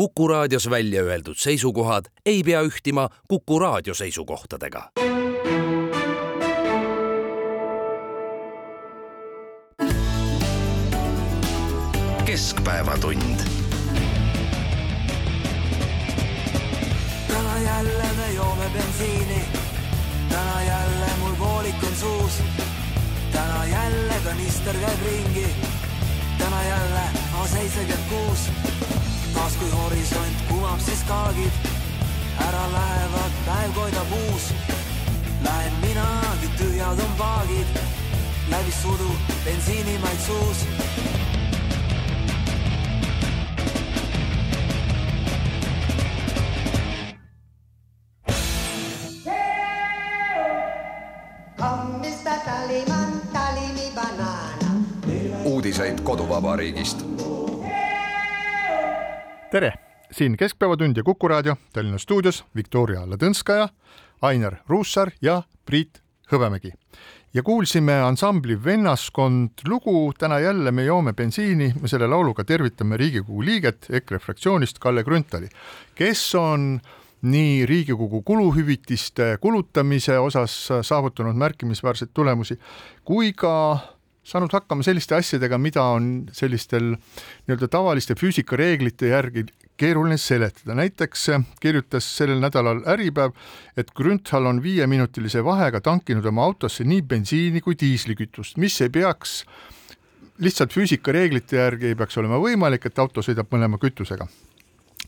Kuku raadios välja öeldud seisukohad ei pea ühtima Kuku raadio seisukohtadega. keskpäevatund. täna jälle me joome bensiini, täna jälle mul voolik on suus, täna jälle kanister käib ringi, täna jälle A seitsekümmend kuus taas kui horisont kumab, siis kaagid. Ära lähevad, päev koidab uus. Lähen minagi, tühjad on paagid, läbi sudu bensiinimaid suus. Uudiseid koduvabariigist tere, siin Keskpäevatund ja Kuku raadio Tallinna stuudios Viktoria Ladõnskaja, Ainar Ruussaar ja Priit Hõbemägi. ja kuulsime ansambli Vennaskond lugu. Täna jälle me joome bensiini, me selle lauluga tervitame Riigikogu liiget EKRE fraktsioonist Kalle Grünthali, kes on nii Riigikogu kuluhüvitiste kulutamise osas saavutanud märkimisväärseid tulemusi kui ka saanud hakkama selliste asjadega, mida on sellistel nii-öelda tavaliste füüsikareeglite järgi keeruline seletada. näiteks kirjutas sellel nädalal Äripäev, et Grünthal on viieminutilise vahega tankinud oma autosse nii bensiini kui diislikütust, mis ei peaks lihtsalt füüsikareeglite järgi ei peaks olema võimalik, et auto sõidab mõlema kütusega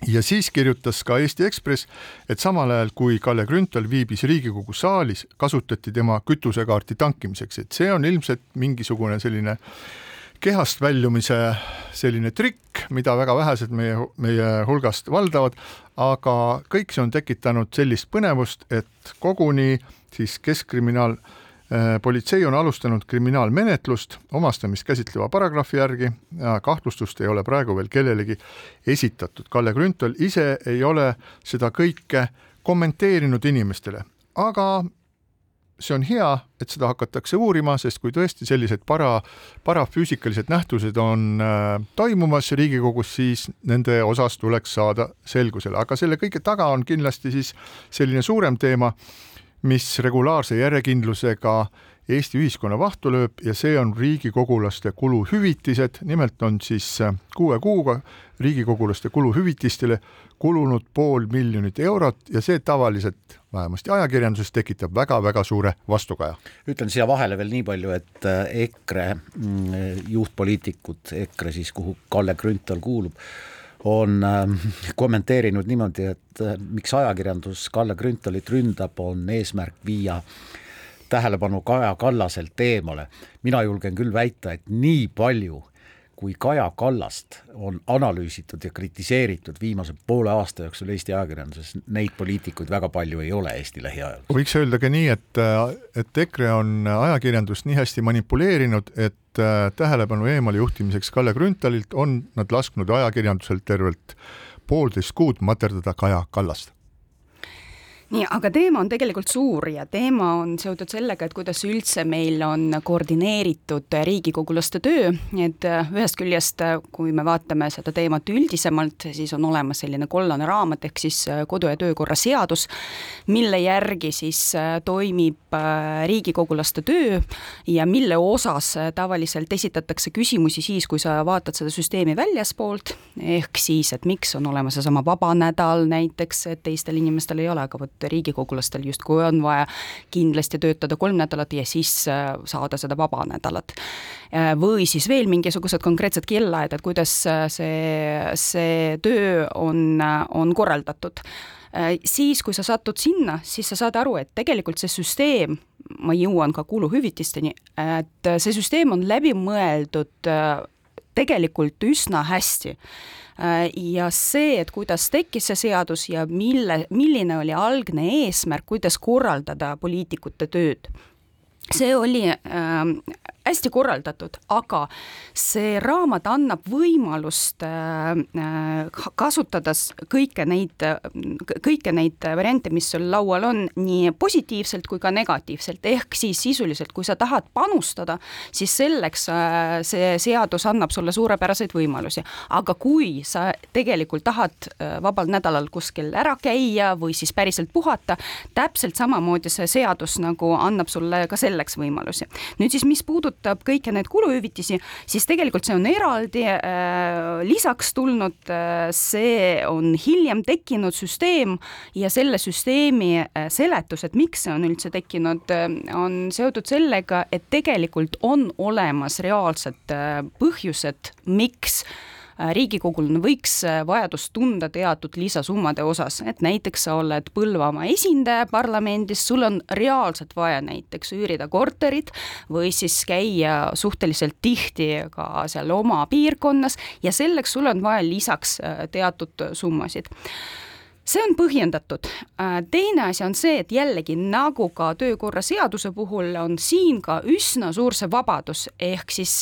ja siis kirjutas ka Eesti Ekspress, et samal ajal, kui Kalle Grünthal viibis Riigikogu saalis, kasutati tema kütusekaarti tankimiseks, et see on ilmselt mingisugune selline kehast väljumise selline trikk, mida väga vähesed meie, meie hulgast valdavad, aga kõik see on tekitanud sellist põnevust, et koguni siis Keskkriminaal Äh, politsei on alustanud kriminaalmenetlust omastamist käsitleva paragrahvi järgi ja kahtlustust ei ole praegu veel kellelegi esitatud. Kalle Grünthal ise ei ole seda kõike kommenteerinud inimestele, aga see on hea, et seda hakatakse uurima, sest kui tõesti sellised para, parafüüsikalised nähtused on äh, toimumas Riigikogus, siis nende osas tuleks saada selgusele, aga selle kõige taga on kindlasti siis selline suurem teema mis regulaarse järjekindlusega Eesti ühiskonna vahtu lööb ja see on riigikogulaste kuluhüvitised, nimelt on siis äh, kuue kuuga riigikogulaste kuluhüvitistele kulunud pool miljonit eurot ja see tavaliselt vähemasti ajakirjanduses tekitab väga-väga suure vastukaja. ütlen siia vahele veel nii palju, et äh, EKRE mm, juhtpoliitikud, EKRE siis, kuhu Kalle Grünthal kuulub, on ähm, kommenteerinud niimoodi, et äh, miks ajakirjandus Kalle Grünthalit ründab, on eesmärk viia tähelepanu Kaja Kallaselt eemale. mina julgen küll väita, et nii palju kui Kaja Kallast on analüüsitud ja kritiseeritud viimase poole aasta jooksul Eesti ajakirjanduses, neid poliitikuid väga palju ei ole Eesti lähiajal. võiks öelda ka nii, et, et EKRE on ajakirjandust nii hästi manipuleerinud, et tähelepanu eemale juhtimiseks Kalle Grünthalilt on nad lasknud ajakirjandusel tervelt poolteist kuud materdada Kaja Kallast nii, aga teema on tegelikult suur ja teema on seotud sellega, et kuidas üldse meil on koordineeritud riigikogulaste töö, et äh, ühest küljest, äh, kui me vaatame seda teemat üldisemalt, siis on olemas selline kollane raamat, ehk siis äh, kodu- ja töökorra seadus, mille järgi siis toimib riigikogulaste töö ja mille osas tavaliselt esitatakse küsimusi siis, kui sa vaatad seda süsteemi väljaspoolt, ehk siis, et miks on olemas seesama vaba nädal näiteks, et teistel inimestel ei ole, aga vot et riigikogulastel justkui on vaja kindlasti töötada kolm nädalat ja siis äh, saada seda vaba nädalat. Äh, või siis veel mingisugused konkreetsed kellaajad, et kuidas äh, see, see töö on, on korraldatud siis, kui sa satud sinna, siis sa saad aru, et tegelikult see süsteem, ma jõuan ka kuluhüvitisteni, et see süsteem on läbi mõeldud tegelikult üsna hästi ja see, et kuidas tekkis see seadus ja mille, milline oli algne eesmärk, kuidas korraldada poliitikute tööd, see oli äh, hästi korraldatud, aga see raamat annab võimalust äh, äh, kasutades kõike neid, kõiki neid variante, mis sul laual on, nii positiivselt kui ka negatiivselt, ehk siis sisuliselt, kui sa tahad panustada, siis selleks äh, see seadus annab sulle suurepäraseid võimalusi. aga kui sa tegelikult tahad vabal nädalal kuskil ära käia või siis päriselt puhata, täpselt samamoodi see seadus nagu annab sulle ka selleks võimalusi. nüüd siis, mis puudutab puudutab kõiki neid kuluhüvitisi, siis tegelikult see on eraldi äh, lisaks tulnud äh,, see on hiljem tekkinud süsteem ja selle süsteemi äh, seletus, et miks see on üldse tekkinud on seotud sellega, et tegelikult on olemas reaalsed põhjused, miks äh, Äh, riigikogul võiks äh, vajadust tunda teatud lisasummade osas, et näiteks sa oled Põlvamaa esindaja parlamendis, sul on reaalselt vaja näiteks üürida korterit või siis käia suhteliselt tihti ka seal oma piirkonnas ja selleks sul on vaja lisaks äh, teatud summasid. See on põhjendatud. teine asi on see, et jällegi nagu ka töökorraseaduse puhul on siin ka üsna suur see vabadus, ehk siis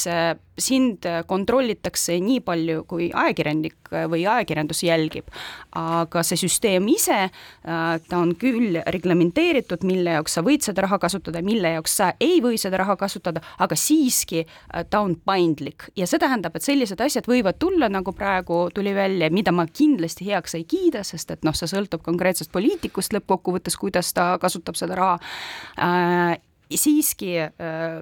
sind kontrollitakse nii palju, kui ajakirjanik või ajakirjandus jälgib. aga see süsteem ise, äh, ta on küll reglementeeritud, mille jaoks sa võid seda raha kasutada, mille jaoks sa ei või seda raha kasutada, aga siiski äh, ta on paindlik ja see tähendab, et sellised asjad võivad tulla, nagu praegu tuli välja, mida ma kindlasti heaks ei kiida, sest et noh, see sõltub konkreetsest poliitikust lõppkokkuvõttes, kuidas ta kasutab seda raha äh, siiski äh,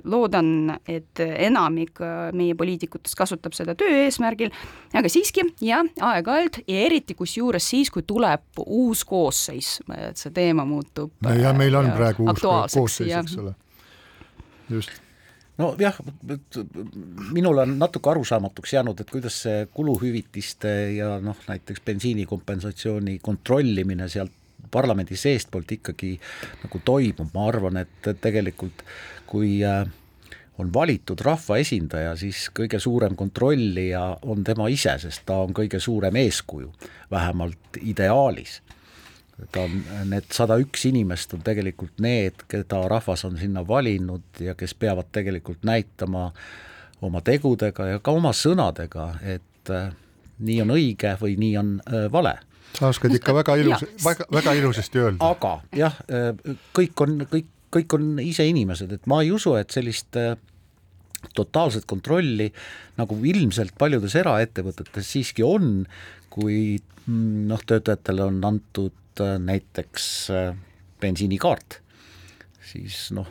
loodan, et enamik äh, meie poliitikutest kasutab seda töö eesmärgil, aga siiski jah, aeg-ajalt ja eriti kusjuures siis, kui tuleb uus koosseis, et see teema muutub. ja meil on äh, praegu uus koosseis, eks ole, just. Nojah, minule on natuke arusaamatuks jäänud, et kuidas see kuluhüvitiste ja noh, näiteks bensiinikompensatsiooni kontrollimine sealt parlamendi seestpoolt ikkagi nagu toimub, ma arvan, et tegelikult kui äh, on valitud rahvaesindaja, siis kõige suurem kontrollija on tema ise, sest ta on kõige suurem eeskuju, vähemalt ideaalis. ta on, need sada üks inimest on tegelikult need, keda rahvas on sinna valinud ja kes peavad tegelikult näitama oma tegudega ja ka oma sõnadega, et äh, nii on õige või nii on äh, vale sa oskad ikka väga ilus, väga, väga ilusasti öelda. aga jah, kõik on, kõik, kõik on ise inimesed, et ma ei usu, et sellist äh, totaalset kontrolli nagu ilmselt paljudes eraettevõtetes siiski on, kui mm, noh, töötajatele on antud äh, näiteks äh, bensiinikaart siis noh,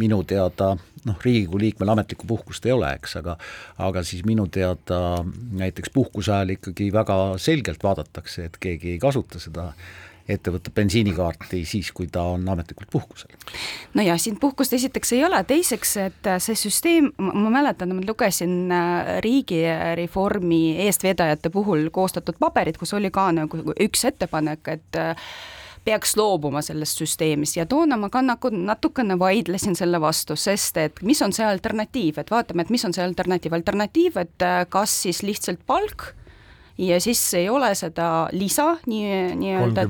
minu teada noh, Riigikogu liikmel ametlikku puhkust ei ole, eks, aga aga siis minu teada näiteks puhkuse ajal ikkagi väga selgelt vaadatakse, et keegi ei kasuta seda ettevõtte bensiinikaarti siis, kui ta on ametlikult puhkusel. no ja siin puhkust esiteks ei ole, teiseks, et see süsteem, ma mäletan, ma lugesin äh, riigireformi eestvedajate puhul koostatud paberit, kus oli ka nagu üks ettepanek, et äh, peaks loobuma sellest süsteemist. Ja toona ma ka nagu natukene vaidlesin selle vastu, sest et mis on see alternatiiv, et vaatame, et mis on see alternatiiv, alternatiiv, et äh, kas siis lihtsalt palk ja siis ei ole seda lisa nii, nii-öelda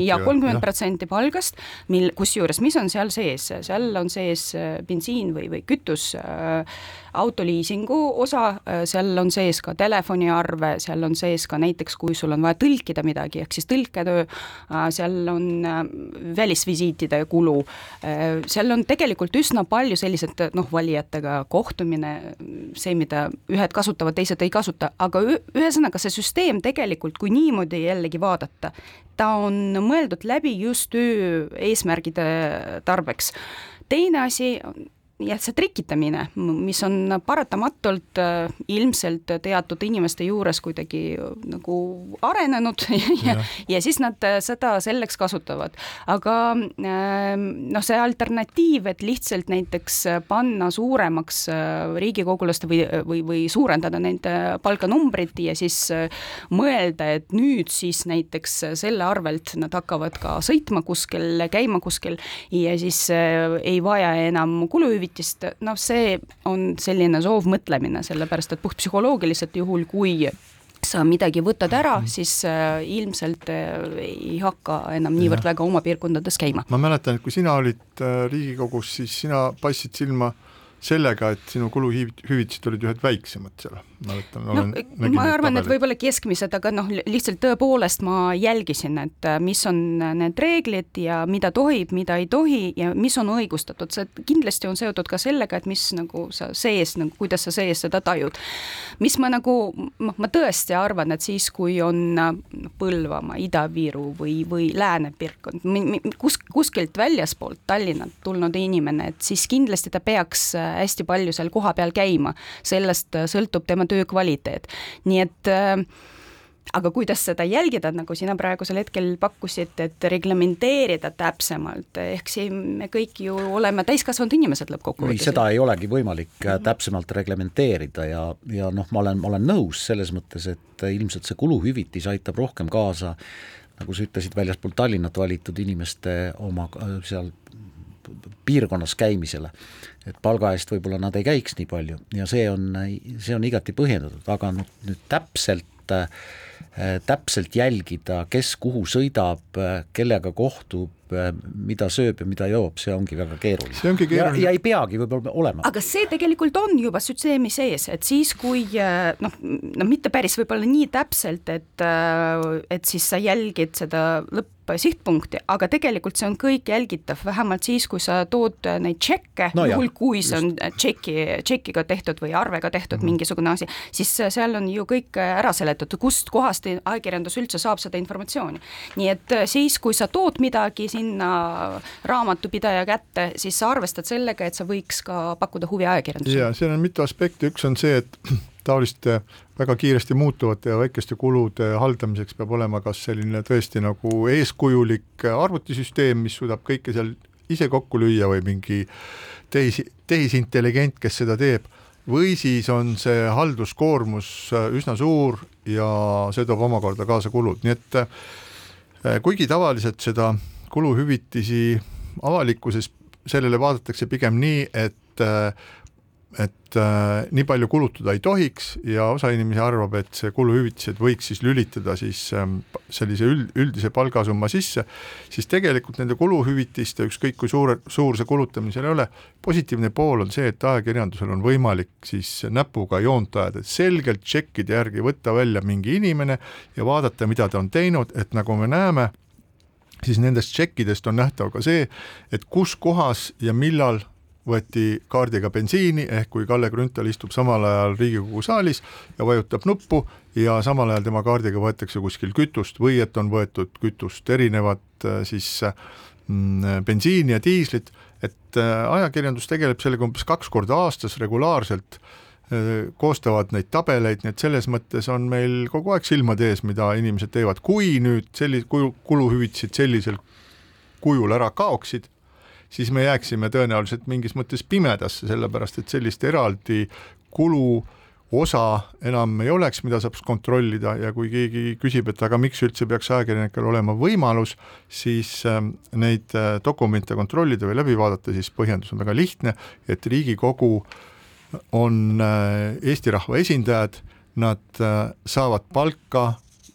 ja kolmkümmend protsenti palgast, mil, kusjuures, mis on seal sees, seal on sees äh, bensiin või, või kütus äh,, autoliisingu osa, äh, seal on sees ka telefoniarve, seal on sees ka näiteks, kui sul on vaja tõlkida midagi, ehk siis tõlketöö, äh, seal on välisvisiitide kulu, seal on tegelikult üsna palju sellised noh, valijatega kohtumine, see, mida ühed kasutavad, teised ei kasuta, aga ühesõnaga see süsteem tegelikult, kui niimoodi jällegi vaadata, ta on mõeldud läbi just töö eesmärgide tarbeks. teine asi jah, see trikitamine, mis on paratamatult äh, ilmselt teatud inimeste juures kuidagi äh, nagu arenenud ja, ja., ja siis nad äh, seda selleks kasutavad. aga ähm, noh, see alternatiiv, et lihtsalt näiteks panna suuremaks riigikogulaste või, või, või suurendada nende palganumbrit ja siis mõelda, et nüüd siis näiteks selle arvelt nad hakkavad ka sõitma kuskil, käima kuskil ja siis ei vaja enam kuluhüvitisi, hüvitist, noh, see on selline soovmõtlemine, sellepärast et puhtpsühholoogiliselt juhul, kui sa midagi võtad ära, mhm. siis äh, ilmselt äh, ei hakka enam niivõrd ja. väga oma piirkondades käima. ma mäletan, et kui sina olid äh, Riigikogus, siis sina paistsid silma sellega, et sinu kuluhüvitised olid ühed väiksemad seal, olen no, ma arvan, et võib-olla keskmised, aga noh, lihtsalt tõepoolest ma jälgisin, et äh, mis on need reeglid ja mida tohib, mida ei tohi ja mis on õigustatud, see kindlasti on seotud ka sellega, et mis nagu sa sees, nagu kuidas sa sees seda tajud. mis ma nagu, noh, ma tõesti arvan, et siis, kui on äh, Põlvamaa, Ida-Viru või, või Lääne-Pirkond, kus, kuskilt väljaspoolt Tallinnat tulnud inimene, et siis kindlasti ta peaks äh, hästi palju seal kohapeal käima, sellest äh, sõltub tema töö kvaliteet. nii et äh, aga kuidas seda jälgida, nagu sina praegusel hetkel pakkusid, et reglementeerida täpsemalt, ehk siin me kõik ju oleme täiskasvanud inimesed lõppkokkuvõttes. seda ei olegi võimalik mm -hmm. täpsemalt reglementeerida ja, ja noh, ma olen, ma olen nõus selles mõttes, et ilmselt see kuluhüvitis aitab rohkem kaasa nagu sa ütlesid, väljaspool Tallinnat valitud inimeste oma seal piirkonnas käimisele. et palga eest võib-olla nad ei käiks nii palju ja see on, see on igati põhjendatud, aga nüüd, nüüd täpselt äh, täpselt jälgida, kes kuhu sõidab, kellega kohtub, mida sööb ja mida joob, see ongi väga keeruline. see ongi keeruline. ja, ja ei peagi võib-olla olema. aga see tegelikult on juba süsteemi sees, et siis, kui noh, no mitte päris võib-olla nii täpselt, et, et siis sa jälgid seda lõpp sihtpunkti, aga tegelikult see on kõik jälgitav, vähemalt siis, kui sa tood neid tšekke no, juhul kui see on tšeki, tšekiga tehtud või arvega tehtud mm -hmm. mingisugune asi, siis seal on ju kõik ära seletatud, kust kohast ajakirjandus üldse saab seda informatsiooni. nii et siis, kui sa tood midagi sinna raamatupidaja kätte, siis sa arvestad sellega, et sa võiks ka pakkuda huviajakirjandust. ja seal on mitu aspekti, üks on see, et taoliste väga kiiresti muutuvate ja väikeste kulude haldamiseks peab olema kas selline tõesti nagu eeskujulik arvutisüsteem, mis suudab kõike seal ise kokku lüüa või mingi tehis, tehisintelligent, kes seda teeb, või siis on see halduskoormus üsna suur ja see toob omakorda kaasa kulud, nii et eh, kuigi tavaliselt seda kuluhüvitisi avalikkuses sellele vaadatakse pigem nii, et eh, et äh, nii palju kulutada ei tohiks ja osa inimesi arvab, et see kuluhüvitised võiks siis lülitada siis ähm, sellise üld, üldise palgasumma sisse, siis tegelikult nende kuluhüvitiste, ükskõik kui suure, suur see kulutamine seal ei ole, positiivne pool on see, et ajakirjandusel on võimalik siis näpuga joont ajada, et selgelt tšekkide järgi võtta välja mingi inimene ja vaadata, mida ta on teinud, et nagu me näeme, siis nendest tšekkidest on nähtav ka see, et kus kohas ja millal võeti kaardiga bensiini, ehk kui Kalle Grünthal istub samal ajal Riigikogu saalis ja vajutab nuppu ja samal ajal tema kaardiga võetakse kuskil kütust või et on võetud kütust erinevat äh, siis mm, bensiini ja diislit, et äh, ajakirjandus tegeleb sellega umbes kaks korda aastas regulaarselt, äh, koostavad neid tabeleid, nii et selles mõttes on meil kogu aeg silmad ees, mida inimesed teevad, kui nüüd selli-, kuluhüvitised sellisel kujul ära kaoksid, siis me jääksime tõenäoliselt mingis mõttes pimedasse, sellepärast et sellist eraldi kulu osa enam ei oleks, mida saab kontrollida ja kui keegi küsib, et aga miks üldse peaks ajakirjanikel olema võimalus, siis ähm, neid äh, dokumente kontrollida või läbi vaadata, siis põhjendus on väga lihtne, et Riigikogu on äh, Eesti rahva esindajad, nad äh, saavad palka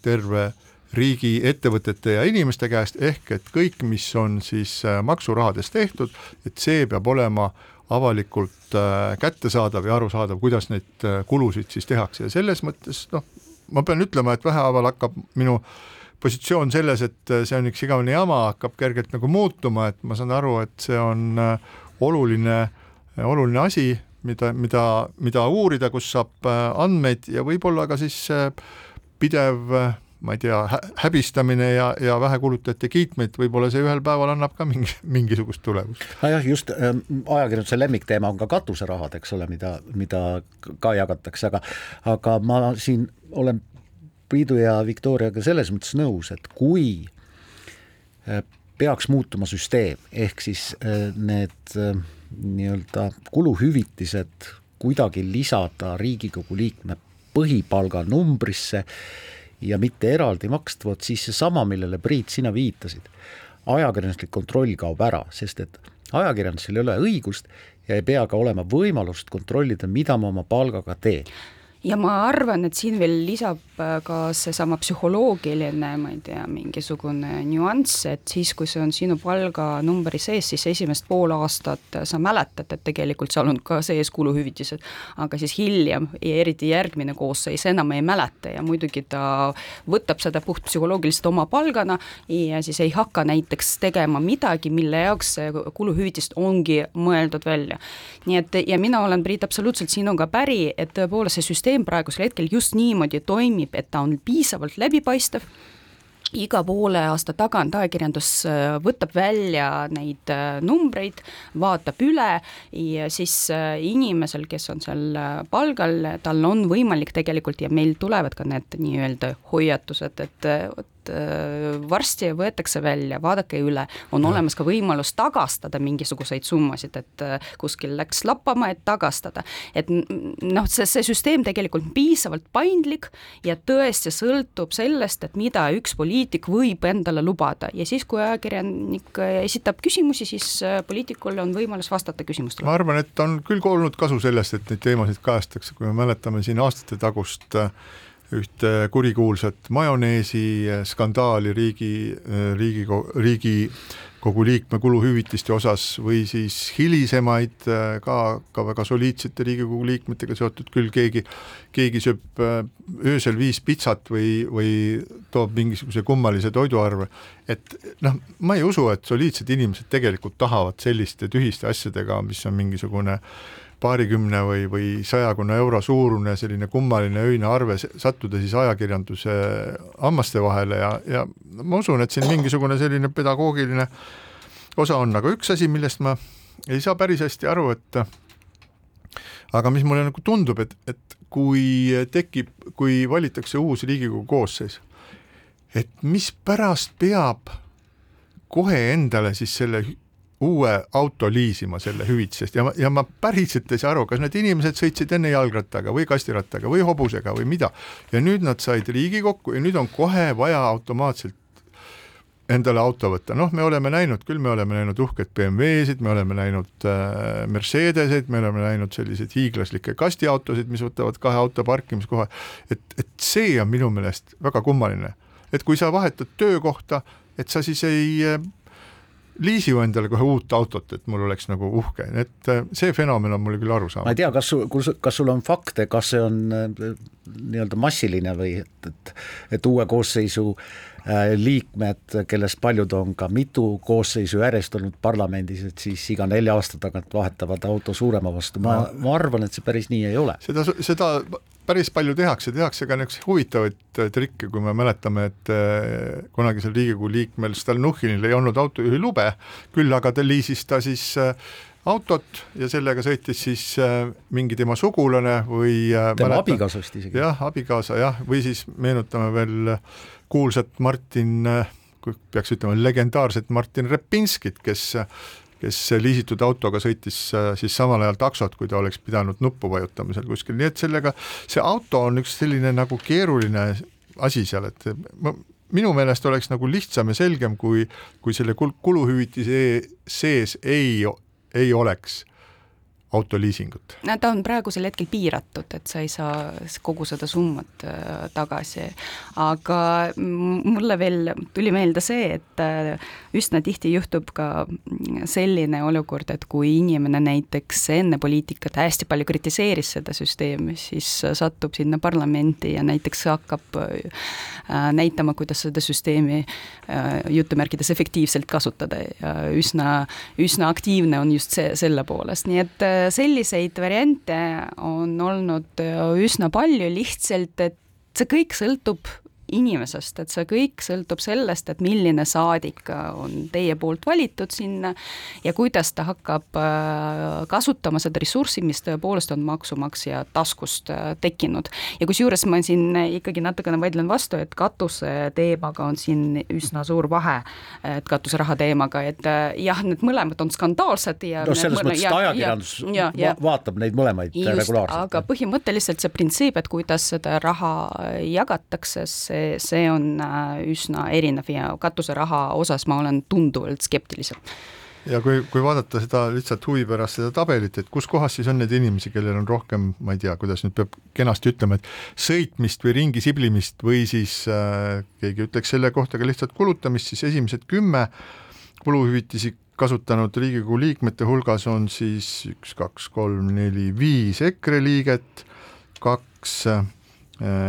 terve riigi ettevõtete ja inimeste käest, ehk et kõik, mis on siis äh, maksurahadest tehtud, et see peab olema avalikult äh, kättesaadav ja arusaadav, kuidas neid äh, kulusid siis tehakse. Ja selles mõttes noh, ma pean ütlema, et vähehaaval hakkab minu positsioon selles, et see on üks igavene jama, hakkab kergelt nagu muutuma, et ma saan aru, et see on oluline, oluline asi, mida, mida, mida uurida, kus saab andmeid ja võib-olla ka siis pidev ma ei tea, häbistamine ja, ja vähekulutajate kiitmeid, võib-olla see ühel päeval annab ka mingi, mingisugust tulemust. nojah, just äh, ajakirjanduse lemmikteema on ka katuserahad, eks ole, mida, mida ka jagatakse, aga aga ma siin olen Priidu ja Viktoriaga selles mõttes nõus, et kui äh, peaks muutuma süsteem, ehk siis äh, need äh, nii-öelda kuluhüvitised kuidagi lisada Riigikogu liikme põhipalga numbrisse ja mitte eraldi makstavad, siis seesama, millele Priit, sina viitasid, ajakirjanduslik kontroll kaob ära, sest et ajakirjandusel ei ole õigust ja ei pea ka olema võimalust kontrollida, mida ma oma palgaga teen ja ma arvan, et siin veel lisab äh, ka seesama psühholoogiline, ma ei tea, mingisugune nüanss, et siis, kui see on sinu palganumbri sees, siis esimest pool aastat sa mäletad, et tegelikult seal on ka sees kuluhüvitised, aga siis hiljem ja eriti järgmine koosseis enam ei mäleta ja muidugi ta võtab seda puhtpsühholoogiliselt oma palgana ja siis ei hakka näiteks tegema midagi, mille jaoks see kuluhüvitist ongi mõeldud välja. nii et ja mina olen, Priit, absoluutselt sinuga päri, et tõepoolest see süsteem süsteem praegusel hetkel just niimoodi toimib, et ta on piisavalt läbipaistev, iga poole aasta tagant ajakirjandus äh, võtab välja neid äh, numbreid, vaatab üle ja siis äh, inimesel, kes on seal palgal, tal on võimalik tegelikult ja meil tulevad ka need nii-öelda hoiatused, et vot varsti võetakse välja, vaadake üle, on ja. olemas ka võimalus tagastada mingisuguseid summasid, et kuskil läks lappama, et tagastada. et noh, see, see süsteem tegelikult piisavalt paindlik ja tõesti sõltub sellest, et mida üks poliitik võib endale lubada ja siis, kui ajakirjanik esitab küsimusi, siis äh, poliitikul on võimalus vastata küsimustele. ma arvan, et on küll olnud kasu sellest, et neid teemasid kajastatakse, kui me mäletame siin aastate tagust äh, ühte kurikuulsat majoneesi skandaali riigi, riigikogu, riigikogu liikme kuluhüvitiste osas või siis hilisemaid ka, ka väga soliidsete Riigikogu liikmetega seotud, küll keegi, keegi sööb äh, öösel viis pitsat või, või toob mingisuguse kummalise toiduarve, et noh, ma ei usu, et soliidsed inimesed tegelikult tahavad selliste tühiste asjadega, mis on mingisugune äh, paarikümne või, või sajakonna euro suurune selline kummaline öine arve sattuda siis ajakirjanduse hammaste vahele ja, ja ma usun, et siin mingisugune selline pedagoogiline osa on, aga üks asi, millest ma ei saa päris hästi aru, et aga mis mulle nagu tundub, et, et kui tekib, kui valitakse uus Riigikogu koosseis, et mispärast peab kohe endale siis selle uue auto liisima selle hüvitisest. Ja ma, ja ma päriselt ei saa aru, kas need inimesed sõitsid enne jalgrattaga või kastirattaga või hobusega või mida. ja nüüd nad said Riigikokku ja nüüd on kohe vaja automaatselt endale auto võtta, noh, me oleme näinud küll, me oleme näinud uhkeid BMW-sid, me oleme näinud äh, Mercedeseid, me oleme näinud selliseid hiiglaslikke kastiautosid, mis võtavad kahe auto parkimiskoha, et, et see on minu meelest väga kummaline, et kui sa vahetad töökohta, et sa siis ei liisi ju endale kohe uut autot, et mul oleks nagu uhke, et äh, see fenomen on mulle küll arusaamatu. ma ei tea, kas sul, kas sul on fakte, kas see on äh, nii-öelda massiline või et, et, et uue koosseisu äh, liikmed, kellest paljud on ka mitu koosseisu järjest olnud parlamendis, et siis iga nelja aasta tagant vahetavad auto suurema vastu, ma, ma arvan, et see päris nii ei ole. seda, seda päris palju tehakse, tehakse ka niisuguseid huvitavaid äh, trikke, kui me mäletame, et äh, kunagisel Riigikogu liikmel Stalnuhhinil ei olnud autojuhilube, küll aga ta liisis ta siis äh, autot ja sellega sõitis siis mingi tema sugulane või tema abikaasa vist isegi. jah, abikaasa jah, või siis meenutame veel kuulsat Martin, peaks ütlema legendaarset Martin Repinskit, kes kes liisitud autoga sõitis äh, siis samal ajal taksot, kui ta oleks pidanud nuppu vajutama seal kuskil, nii et sellega, see auto on üks selline nagu keeruline asi seal, et ma, minu meelest oleks nagu lihtsam ja selgem, kui, kui selle kuluhüvitise sees ei, ei oleks autoliisingut? ta on praegusel hetkel piiratud, et sa ei saa kogu seda summat äh, tagasi, aga mulle veel tuli meelde see, et äh, üsna tihti juhtub ka selline olukord, et kui inimene näiteks enne poliitikat hästi palju kritiseeris seda süsteemi, siis satub sinna parlamenti ja näiteks hakkab äh, näitama, kuidas seda süsteemi jutumärkides efektiivselt kasutada. Ja üsna, üsna aktiivne on just see, selle poolest, nii et selliseid variante on olnud üsna palju, lihtsalt et see kõik sõltub inimesest, et see kõik sõltub sellest, et milline saadik on teie poolt valitud sinna ja kuidas ta hakkab äh, kasutama seda ressurssi, mis tõepoolest on maksumaksja taskust äh, tekkinud. ja kusjuures ma siin ikkagi natukene vaidlen vastu, et katuse teemaga on siin üsna suur vahe, et katuseraha teemaga, et äh, jah, need mõlemad on skandaalsed ja no selles mõttes, et ajakirjandus ja, ja, va vaatab neid mõlemaid just, regulaarselt. aga põhimõtteliselt see printsiip, et kuidas seda raha jagatakse, see see, see on äh, üsna erinev ja katuseraha osas ma olen tunduvalt skeptilisem. Ja kui, kui vaadata seda lihtsalt huvi pärast seda tabelit, et kus kohas siis on neid inimesi, kellel on rohkem, ma ei tea, kuidas nüüd peab kenasti ütlema, et sõitmist või ringi siblimist või siis äh, keegi ütleks selle kohta ka lihtsalt kulutamist, siis esimesed kümme kuluhüvitisi kasutanud Riigikogu liikmete hulgas on siis üks, kaks, kolm, neli, viis EKRE liiget, kaks äh,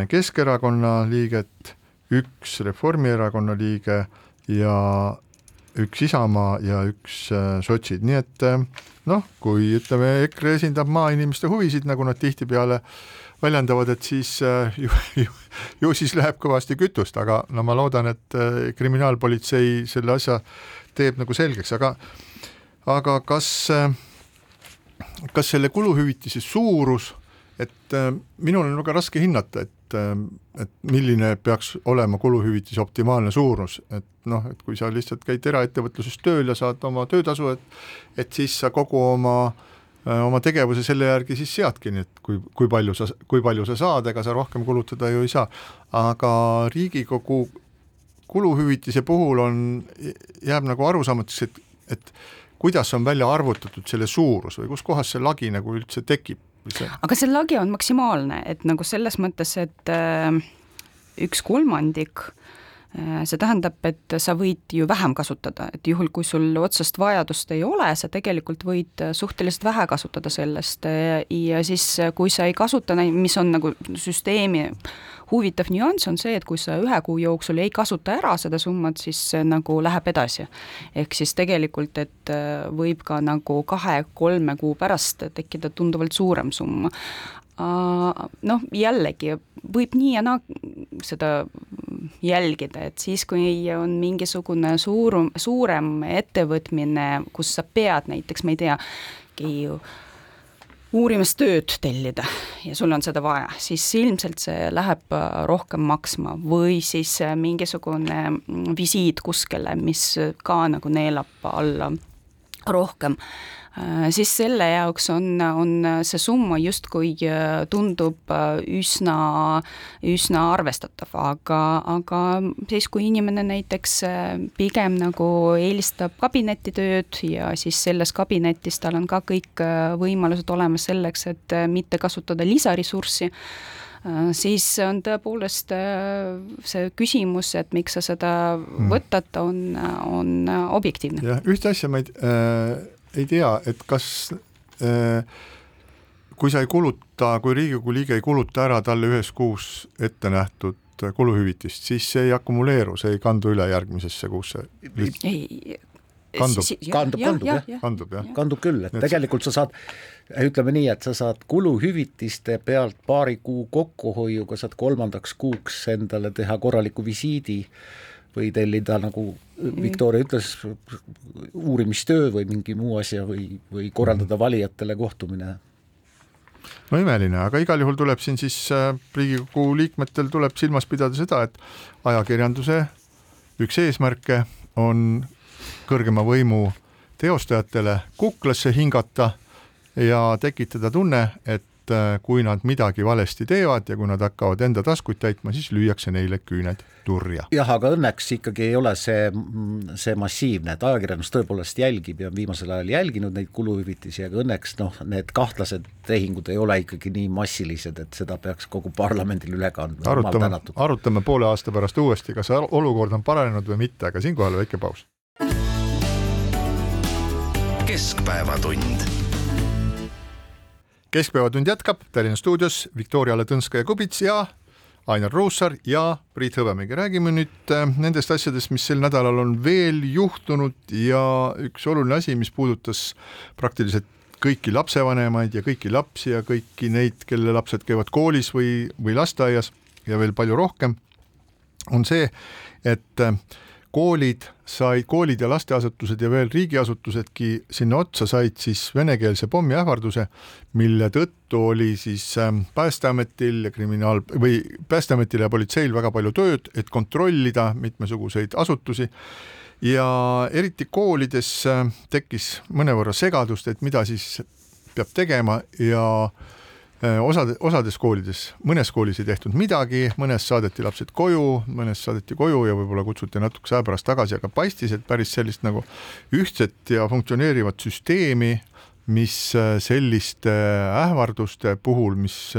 Keskerakonna liiget, üks Reformierakonna liige ja üks Isamaa ja üks äh, sotsid, nii et äh, noh, kui ütleme, EKRE esindab maainimeste huvisid, nagu nad tihtipeale väljendavad, et siis ju, ju, ju siis läheb kõvasti kütust, aga no ma loodan, et kriminaalpolitsei selle asja teeb nagu selgeks, aga aga kas, kas selle kuluhüvitise suurus, et äh, minul on väga raske hinnata, et, äh, et milline peaks olema kuluhüvitise optimaalne suurus, et noh, et kui sa lihtsalt käid eraettevõtluses tööl ja saad oma töötasu, et et siis sa kogu oma äh, oma tegevuse selle järgi siis seadki, nii et kui, kui palju sa, kui palju sa saad, ega sa rohkem kulutada ju ei saa. aga Riigikogu kuluhüvitise puhul on, jääb nagu arusaamatuks, et, et kuidas on välja arvutatud selle suurus või kuskohast see lagi nagu üldse tekib? Aga see lagi on maksimaalne, et nagu selles mõttes, et äh, üks kolmandik äh, see tähendab, et sa võid ju vähem kasutada, et juhul, kui sul otsest vajadust ei ole, sa tegelikult võid suhteliselt vähe kasutada sellest äh, ja siis, kui sa ei kasuta, mis on nagu süsteemi huvitav nüanss on see, et kui sa ühe kuu jooksul ei kasuta ära seda summat, siis see nagu läheb edasi. ehk siis tegelikult, et äh, võib ka nagu kahe-kolme kuu pärast tekkida tunduvalt suurem summa noh, jällegi võib nii ja naa seda jälgida, et siis, kui on mingisugune suur, suurem ettevõtmine, kus sa pead näiteks, ma ei tea, uurimistööd tellida ja sul on seda vaja, siis ilmselt see läheb äh, rohkem maksma või siis äh, mingisugune mm, visiit kuskile, mis ka nagu neelab alla rohkem siis selle jaoks on, on see summa justkui äh, tundub äh, üsna, üsna arvestatav, aga, aga siis, kui inimene näiteks pigem nagu eelistab kabinetitööd ja siis selles kabinetis tal on ka kõik võimalused olemas selleks, et mitte kasutada lisaressurssi, siis on tõepoolest see küsimus, et miks sa seda hmm. võtad, on, on objektiivne. jah, ühte asja ma ei äh ei tea, et kas äh, kui sa ei kuluta, kui Riigikogu liige ei kuluta ära talle ühes kuus ette nähtud kuluhüvitist, siis see ei akumuleeru, see ei kandu üle järgmisesse kuusse. ei, kandub, kandub, kandub jah, jah., kandub jah. kandub küll, et tegelikult sa saad, ütleme nii, et sa saad kuluhüvitiste pealt paari kuu kokkuhoiuga saad kolmandaks kuuks endale teha korraliku visiidi või tellida, nagu Victoria ütles, uurimistöö või mingi muu asja või, või korraldada mhm. valijatele kohtumine no imeline, aga igal juhul tuleb siin siis äh, Riigikogu liikmetel tuleb silmas pidada seda, et ajakirjanduse üks eesmärke on kõrgema võimu teostajatele kuklasse hingata ja tekitada tunne, et äh, kui nad midagi valesti teevad ja kui nad hakkavad enda taskuid täitma, siis lüüakse neile küüned turja. jah, aga õnneks ikkagi ei ole see, see massiivne, et ajakirjandus tõepoolest jälgib ja on viimasel ajal jälginud neid kuluhüvitisi, aga õnneks noh, need kahtlased tehingud ei ole ikkagi nii massilised, et seda peaks kogu parlamendil üle kandma. arutame, arutame poole aasta pärast uuesti, kas olukord on paranenud või mitte, aga siinkohal väike paus. keskpäevatund keskpäevatund jätkab Tallinna stuudios Viktoria Ladõnskaja-Kubits ja Ainar Ruussaar ja Priit Hõbemägi. räägime nüüd äh, nendest asjadest, mis sel nädalal on veel juhtunud ja üks oluline asi, mis puudutas praktiliselt kõiki lapsevanemaid ja kõiki lapsi ja kõiki neid, kelle lapsed käivad koolis või, või lasteaias ja veel palju rohkem, on see, et äh, koolid said, koolid ja lasteasutused ja veel riigiasutusedki sinna otsa said siis venekeelse pommiähvarduse, mille tõttu oli siis ähm, Päästeametil ja kriminaal- või Päästeametil ja politseil väga palju tööd, et kontrollida mitmesuguseid asutusi. Ja eriti koolides äh, tekkis mõnevõrra segadust, et mida siis peab tegema ja osade, osades koolides, mõnes koolis ei tehtud midagi, mõnes saadeti lapsed koju, mõnes saadeti koju ja võib-olla kutsuti natukese aja pärast tagasi, aga paistis, et päris sellist nagu ühtset ja funktsioneerivat süsteemi, mis selliste ähvarduste puhul, mis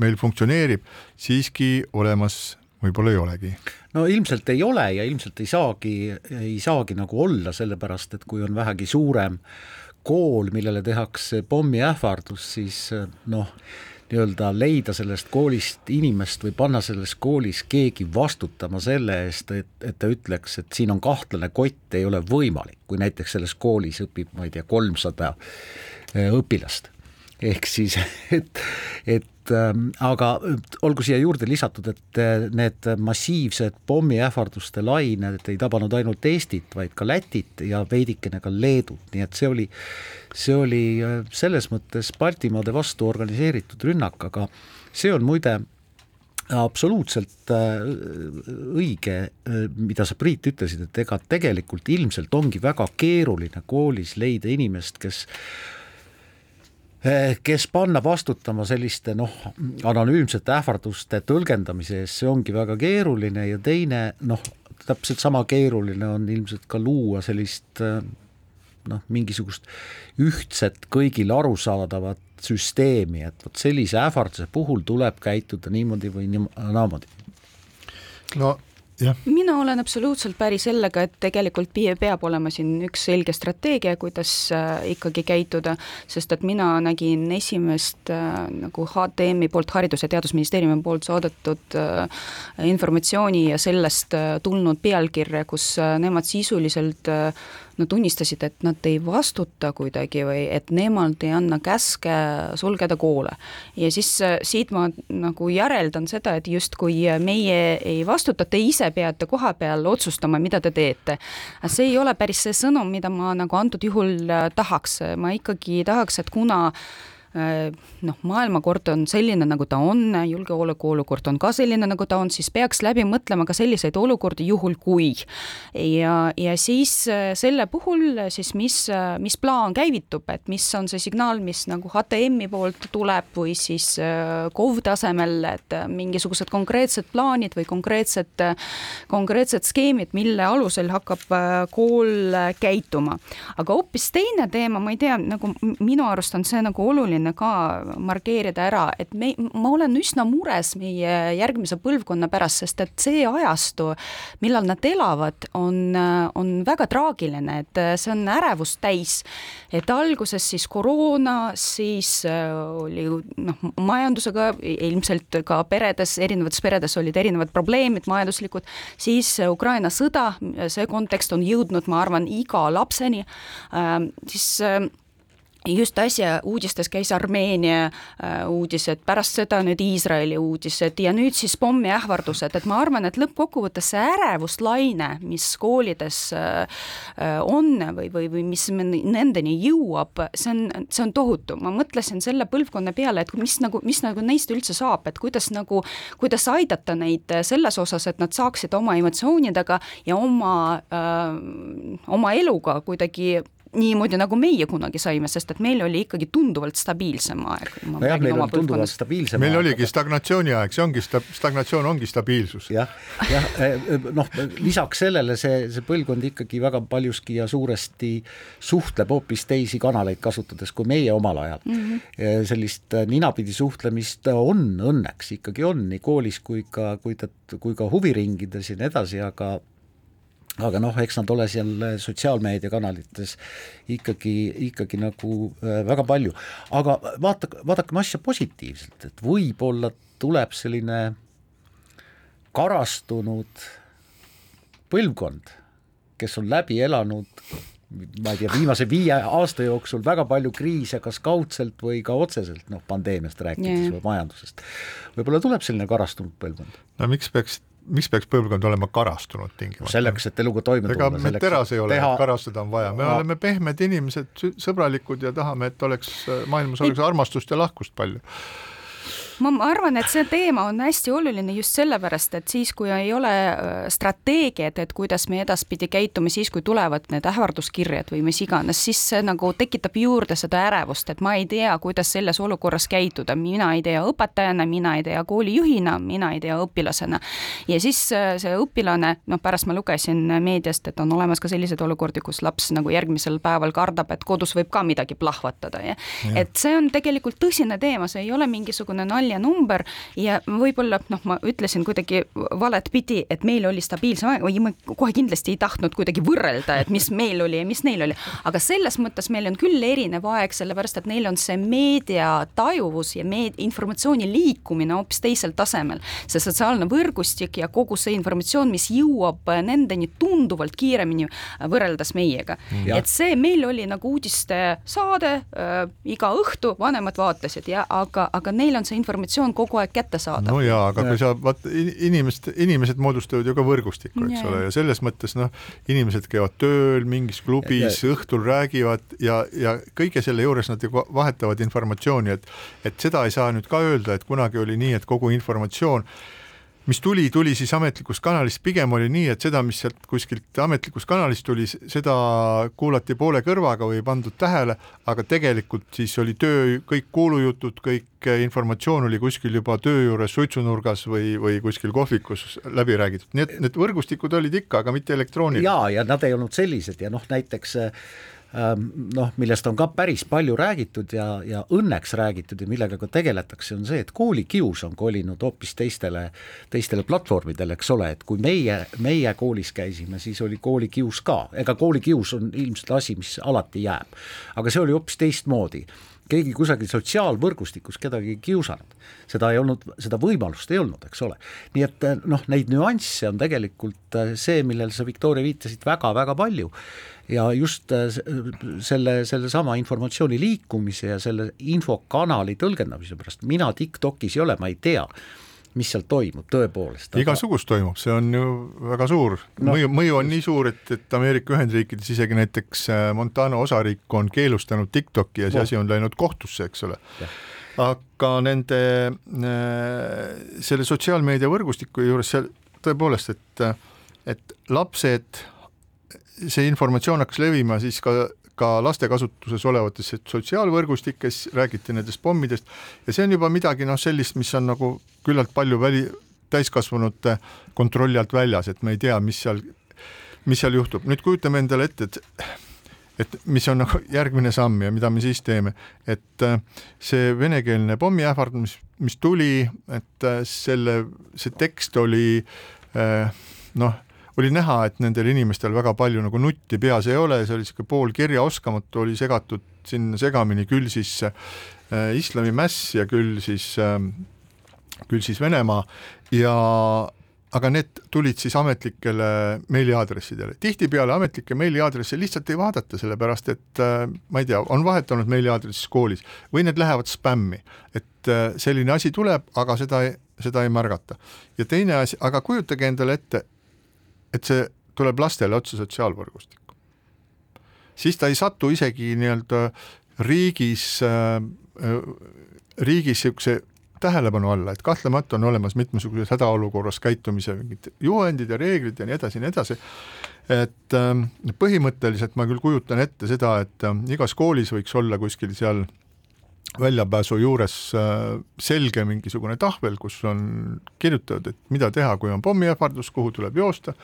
meil funktsioneerib, siiski olemas võib-olla ei olegi. No ilmselt ei ole ja ilmselt ei saagi, ei saagi nagu olla, sellepärast et kui on vähegi suurem kool, millele tehakse pommiähvardus, siis noh, nii-öelda leida sellest koolist inimest või panna selles koolis keegi vastutama selle eest, et, et ta ütleks, et siin on kahtlane kott, ei ole võimalik, kui näiteks selles koolis õpib, ma ei tea, kolmsada õpilast. Ehk siis, et, et aga olgu siia juurde lisatud, et äh, need massiivsed pommiähvarduste lained ei tabanud ainult Eestit, vaid ka Lätit ja veidikene ka Leedut, nii et see oli, see oli äh, selles mõttes Baltimaade vastu organiseeritud rünnak, aga see on muide absoluutselt äh, õige, mida sa, Priit, ütlesid, et ega tegelikult ilmselt ongi väga keeruline koolis leida inimest, kes kes panna vastutama selliste noh, anonüümsete ähvarduste tõlgendamise eest, see ongi väga keeruline ja teine noh, täpselt sama keeruline on ilmselt ka luua sellist eh, noh, mingisugust ühtset kõigile arusaadavat süsteemi, et vot sellise ähvarduse puhul tuleb käituda niimoodi või naamoodi. no mina olen absoluutselt päri sellega, et tegelikult peab olema siin üks selge strateegia, kuidas äh, ikkagi käituda, sest et mina nägin esimest äh, nagu HTM-i poolt, Haridus- ja Teadusministeeriumi poolt saadetud äh, informatsiooni ja sellest tulnud pealkirja, kus nemad sisuliselt no tunnistasid, et nad ei vastuta kuidagi või et nemad ei anna käske sulgeda koole. ja siis äh, siit ma nagu järeldan seda, et justkui meie ei vastuta, te ise peate koha peal otsustama, mida te teete. see ei ole päris see sõnum, mida ma nagu antud juhul äh, tahaks, ma ikkagi tahaks, et kuna noh, maailmakord on selline, nagu ta on, julgeolekuolukord on ka selline, nagu ta on, siis peaks läbi mõtlema ka selliseid olukordi, juhul kui. ja, ja siis äh, selle puhul siis, mis, äh, mis plaan käivitub, et mis on see signaal, mis nagu HTM-i poolt tuleb või siis KOV tasemel, et mingisugused konkreetsed plaanid või konkreetsed, konkreetsed skeemid, mille alusel hakkab kool käituma. aga hoopis teine teema, ma ei tea, nagu minu arust on see nagu oluline, oluline ka markeerida ära, et me, ma olen üsna mures meie järgmise põlvkonna pärast, sest et see ajastu, millal nad elavad, on, on väga traagiline, et see on ärevust täis. et alguses siis koroona, siis äh, oli noh, majandusega ilmselt ka peredes, erinevates peredes olid erinevad probleemid majanduslikud, siis Ukraina sõda, see kontekst on jõudnud, ma arvan, iga lapseni, äh, siis äh, just äsja uudistes käis Armeenia äh, uudised, pärast seda nüüd Iisraeli uudised ja nüüd siis pommiähvardused, et ma arvan, et lõppkokkuvõttes see ärevuslaine, mis koolides äh, on või, või, või mis nendeni jõuab, see on, see on tohutu, ma mõtlesin selle põlvkonna peale, et mis nagu, mis nagu neist üldse saab, et kuidas nagu, kuidas aidata neid selles osas, et nad saaksid oma emotsioonidega ja oma äh,, oma eluga kuidagi niimoodi, nagu meie kunagi saime, sest et meil oli ikkagi tunduvalt stabiilsem aeg. nojah, meil on tunduvalt stabiilsem meil aeg. oligi stagnatsiooni aeg, see ongi sta-, stagnatsioon ongi stabiilsus ja,. jah, jah, eh, noh, lisaks sellele see, see põlvkond ikkagi väga paljuski ja suuresti suhtleb hoopis teisi kanaleid kasutades kui meie omal ajal mm. -hmm. sellist eh, ninapidi suhtlemist on õnneks ikkagi on nii koolis kui ka, kui ta, kui ka huviringides ja nii edasi, aga aga noh, eks nad ole seal sotsiaalmeediakanalites ikkagi, ikkagi nagu äh, väga palju, aga vaata, vaadakem asja positiivselt, et võib-olla tuleb selline karastunud põlvkond, kes on läbi elanud ma ei tea, viimase viie aasta jooksul väga palju kriise, kas kaudselt või ka otseselt, noh, pandeemiast rääkides yeah. või majandusest. võib-olla tuleb selline karastunud põlvkond. no miks peaks miks peaks põlvkond olema karastunud tingimata? selleks, et eluga toime tulla. ega me teras ei ole teha..., karastada on vaja, me no. oleme pehmed inimesed, sõbralikud ja tahame, et oleks, maailmas oleks armastust ja lahkust palju ma, ma arvan, et see teema on hästi oluline just sellepärast, et siis, kui ei ole äh, strateegiat, et kuidas me edaspidi käitume siis, kui tulevad need ähvarduskirjad või mis iganes, siis see nagu tekitab juurde seda ärevust, et ma ei tea, kuidas selles olukorras käituda, mina ei tea õpetajana, mina ei tea koolijuhina, mina ei tea õpilasena. ja siis äh, see õpilane, noh, pärast ma lugesin meediast, et on olemas ka selliseid olukordi, kus laps nagu järgmisel päeval kardab, et kodus võib ka midagi plahvatada ja, ja. et see on tegelikult tõsine teema, see ei ole mingisugune naljanumber ja võib-olla noh, ma ütlesin kuidagi valet pidi, et meil oli stabiilsem aeg või ma kohe kindlasti ei tahtnud kuidagi võrrelda, et mis meil oli ja mis neil oli, aga selles mõttes meil on küll erinev aeg, sellepärast et neil on see meediatajuvus ja meed-, informatsiooni liikumine hoopis teisel tasemel. see sotsiaalne võrgustik ja kogu see informatsioon, mis jõuab nendeni tunduvalt kiiremini võrreldes meiega. et see, meil oli nagu uudistesaade äh, iga õhtu, vanemad vaatasid ja aga, aga neil on see informatsioon kogu aeg kättesaadav. no jaa, aga kui sa vaat inimest, inimesed moodustavad ju ka võrgustikku, eks ja, ole, ja selles mõttes noh, inimesed käivad tööl mingis klubis, õhtul räägivad ja, ja kõige selle juures nad ju vahetavad informatsiooni, et et seda ei saa nüüd ka öelda, et kunagi oli nii, et kogu informatsioon mis tuli, tuli siis ametlikust kanalist, pigem oli nii, et seda, mis sealt kuskilt ametlikust kanalist tuli, seda kuulati poole kõrvaga või ei pandud tähele, aga tegelikult siis oli töö, kõik kuulujutud, kõik informatsioon oli kuskil juba töö juures suitsunurgas või, või kuskil kohvikus läbi räägitud, nii et need võrgustikud olid ikka, aga mitte elektroonilised. jaa, ja nad ei olnud sellised ja noh, näiteks äh, noh, millest on ka päris palju räägitud ja, ja õnneks räägitud ja millega ka tegeletakse, on see, et koolikius on kolinud hoopis teistele, teistele platvormidele, eks ole, et kui meie, meie koolis käisime, siis oli koolikius ka, ega koolikius on ilmselt asi, mis alati jääb. aga see oli hoopis teistmoodi keegi kusagil sotsiaalvõrgustikus kedagi kiusanud, seda ei olnud, seda võimalust ei olnud, eks ole. nii et noh, neid nüansse on tegelikult see, millele sa, Viktoria, viitasid väga-väga palju ja just äh, selle, sellesama informatsiooni liikumise ja selle infokanali tõlgendamise pärast, mina TikTokis ei ole, ma ei tea mis seal toimub tõepoolest. igasugust toimub, see on ju väga suur no., mõju, mõju on nii suur, et, et Ameerika Ühendriikides isegi näiteks äh, Montana osariik on keelustanud TikToki ja see no. asi on läinud kohtusse, eks ole. aga nende, äh, selle sotsiaalmeedia võrgustiku juures seal tõepoolest, et, et lapsed see informatsioon hakkas levima siis ka ka laste kasutuses olevates sotsiaalvõrgustikes, räägiti nendest pommidest ja see on juba midagi noh, sellist, mis on nagu küllalt palju väli, täiskasvanute kontrolli alt väljas, et me ei tea, mis seal, mis seal juhtub. nüüd kujutame endale ette, et et mis on nagu järgmine samm ja mida me siis teeme, et äh, see venekeelne pommiähvardus, mis, tuli, et äh, selle, see tekst oli äh, noh oli näha, et nendel inimestel väga palju nagu nutti peas ei ole, see oli niisugune poolkirjaoskamatu, oli segatud sinna segamini küll siis äh, islamimäss ja küll siis äh,, küll siis Venemaa ja aga need tulid siis ametlikele meiliaadressidele. tihtipeale ametlikke meiliaadresse lihtsalt ei vaadata, sellepärast et äh, ma ei tea, on vahetanud meiliaadressis koolis või need lähevad spämmi, et äh, selline asi tuleb, aga seda, seda ei märgata. ja teine asi, aga kujutage endale ette, et see tuleb lastele otse sotsiaalvõrgustikku. siis ta ei satu isegi nii-öelda riigis äh,, riigis niisuguse tähelepanu alla, et kahtlemata on olemas mitmesugused hädaolukorras käitumise mingid juhendid ja reeglid ja nii edasi ja nii edasi, et äh, põhimõtteliselt ma küll kujutan ette seda, et äh, igas koolis võiks olla kuskil seal väljapääsu juures äh, selge mingisugune tahvel, kus on kirjutatud, et mida teha, kui on pommiähvardus, kuhu tuleb joosta,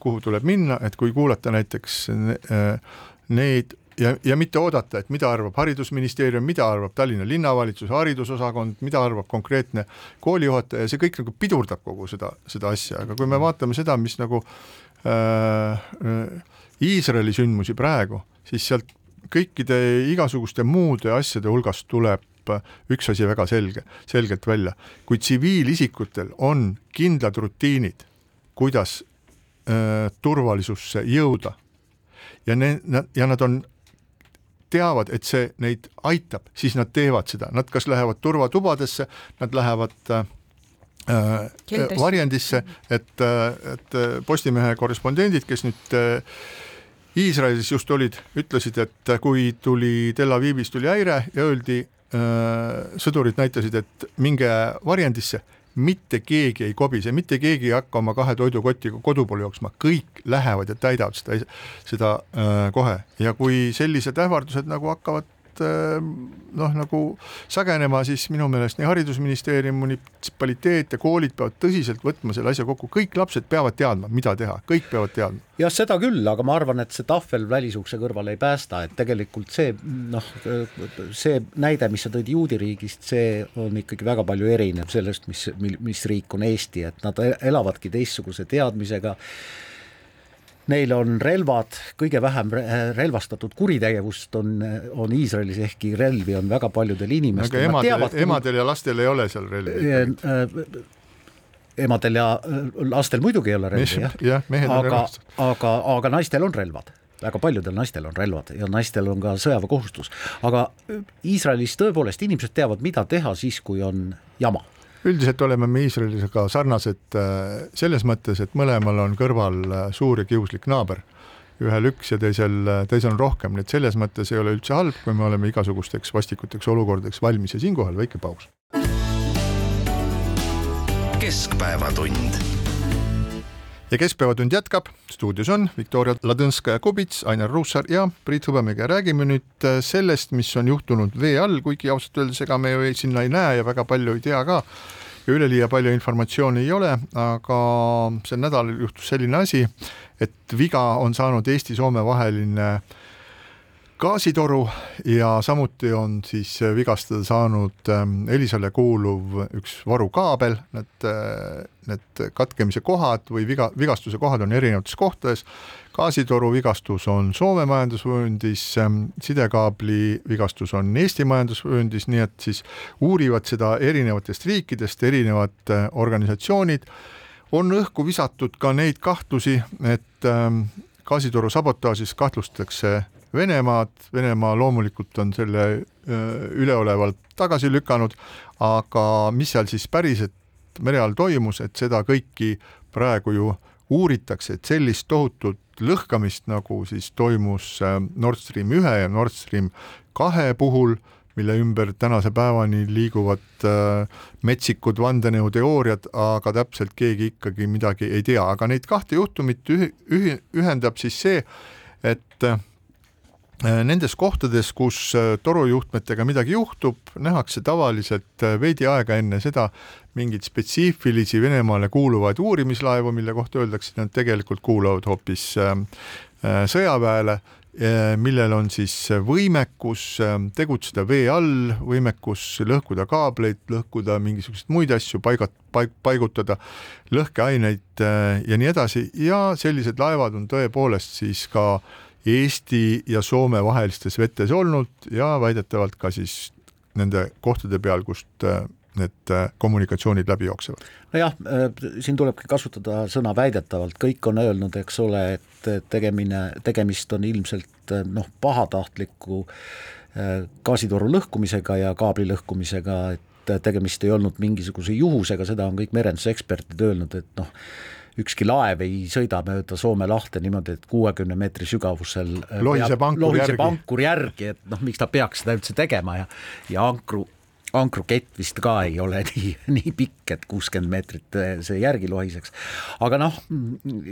kuhu tuleb minna, et kui kuulata näiteks äh, neid ja, ja mitte oodata, et mida arvab Haridusministeerium, mida arvab Tallinna linnavalitsuse haridusosakond, mida arvab konkreetne koolijuhataja, see kõik nagu pidurdab kogu seda, seda asja, aga kui me vaatame seda, mis nagu äh, Iisraeli äh, sündmusi praegu, siis sealt kõikide igasuguste muude asjade hulgast tuleb üks asi väga selge, selgelt välja, kui tsiviilisikutel on kindlad rutiinid, kuidas äh, turvalisusse jõuda ja ne-, ja nad on, teavad, et see neid aitab, siis nad teevad seda, nad kas lähevad turvatubadesse, nad lähevad äh, äh varjendisse, et, äh, et Postimehe korrespondendid, kes nüüd äh, Iisraelis just olid, ütlesid, et kui tuli Tel Avivis tuli häire ja öeldi äh, sõdurid näitasid, et minge varjendisse, mitte keegi ei kobise, mitte keegi ei hakka oma kahe toidukotiga kodu poole jooksma, kõik lähevad ja täidavad seda, seda äh, kohe. Ja kui sellised ähvardused nagu hakkavad noh, nagu sagenema, siis minu meelest nii Haridusministeerium, munitsipaliteet ja koolid peavad tõsiselt võtma selle asja kokku, kõik lapsed peavad teadma, mida teha, kõik peavad teadma. jah, seda küll, aga ma arvan, et see tahvel välisukse kõrval ei päästa, et tegelikult see noh, see näide, mis sa tõid juudi riigist, see on ikkagi väga palju erinev sellest, mis, mis riik on Eesti, et nad elavadki teistsuguse teadmisega neil on relvad, kõige vähem relvastatud kuritegevust on, on Iisraelis, ehkki relvi on väga paljudel inimestel. aga emadel, teavad, emadel ja lastel ei ole seal relvi äh,? emadel ja lastel muidugi ei ole relvi, jah. jah, relvastatud. aga, aga naistel on relvad väga paljudel naistel on relvad ja naistel on ka sõjaväekohustus, aga Iisraelis tõepoolest inimesed teavad, mida teha siis, kui on jama üldiselt oleme me Iisraeliga sarnased äh, selles mõttes, et mõlemal on kõrval äh, suur ja kiuslik naaber, ühel üks ja teisel, äh, teisel on rohkem, nii et selles mõttes ei ole üldse halb, kui me oleme igasugusteks vastikuteks olukordadeks valmis. Ja siinkohal väike paus. keskpäevatund ja Keskpäevatund jätkab, stuudios on Viktoria Ladõnskaja-Kubits, Ainar Ruussaar ja Priit Hõbemägi. Räägime nüüd äh, sellest, mis on juhtunud vee all, kuigi ausalt öeldes ega me ju sinna ei näe ja väga palju ei tea ka ja üleliia palju informatsiooni ei ole, aga sel nädalal juhtus selline asi, et viga on saanud Eesti-Soome vaheline äh, gaasitoru ja samuti on siis vigastada saanud ähm, Elisale kuuluv üks varukaabel, need, äh, need katkemise kohad või viga, vigastuse kohad on erinevates kohtades. gaasitoru vigastus on Soome majandusvööndis, ähm, sidekaabli vigastus on Eesti majandusvööndis, nii et siis uurivad seda erinevatest riikidest erinevad äh, organisatsioonid. on õhku visatud ka neid kahtlusi, et ähm, gaasitoru sabotaažis kahtlustatakse Venemaad, Venemaa loomulikult on selle üleolevalt tagasi lükanud, aga mis seal siis päriselt mere all toimus, et seda kõiki praegu ju uuritakse, et sellist tohutut lõhkamist, nagu siis toimus Nord Stream ühe ja Nord Stream kahe puhul, mille ümber tänase päevani liiguvad äh, metsikud vandenõuteooriad, aga täpselt keegi ikkagi midagi ei tea, aga neid kahte juhtumit üh-, üh-, ühendab siis see, et äh, Äh, nendes kohtades, kus äh, torujuhtmetega midagi juhtub, nähakse tavaliselt äh, veidi aega enne seda mingeid spetsiifilisi Venemaale kuuluvaid uurimislaevu, mille kohta öeldakse, et nad tegelikult kuuluvad hoopis sõjaväele, millel on siis võimekus tegutseda vee all, võimekus lõhkuda kaableid, lõhkuda mingisuguseid muid asju, paigat-, paig-, paigutada lõhkeaineid ja nii edasi. Ja sellised laevad on tõepoolest siis ka äh, Eesti ja Soome vahelistes vetes olnud ja väidetavalt ka siis nende kohtade peal, kust äh, need äh, kommunikatsioonid läbi jooksevad. nojah, äh, siin tulebki kasutada sõna väidetavalt, kõik on öelnud, eks ole, et tegemine, tegemist on ilmselt noh, pahatahtliku gaasitoru lõhkumisega ja kaabli lõhkumisega, et tegemist ei olnud mingisuguse juhusega, seda on kõik merenduseksperdid öelnud, et noh, ükski laev ei sõida mööda Soome lahte niimoodi, et kuuekümne meetri sügavusel äh, lohiseb ankur järgi, ankur järgi, et noh, miks ta peaks seda üldse tegema ja, ja ankru ankrukett vist ka ei ole nii, nii pikk, et kuuskümmend meetrit äh, see järgi lohiseks. aga noh,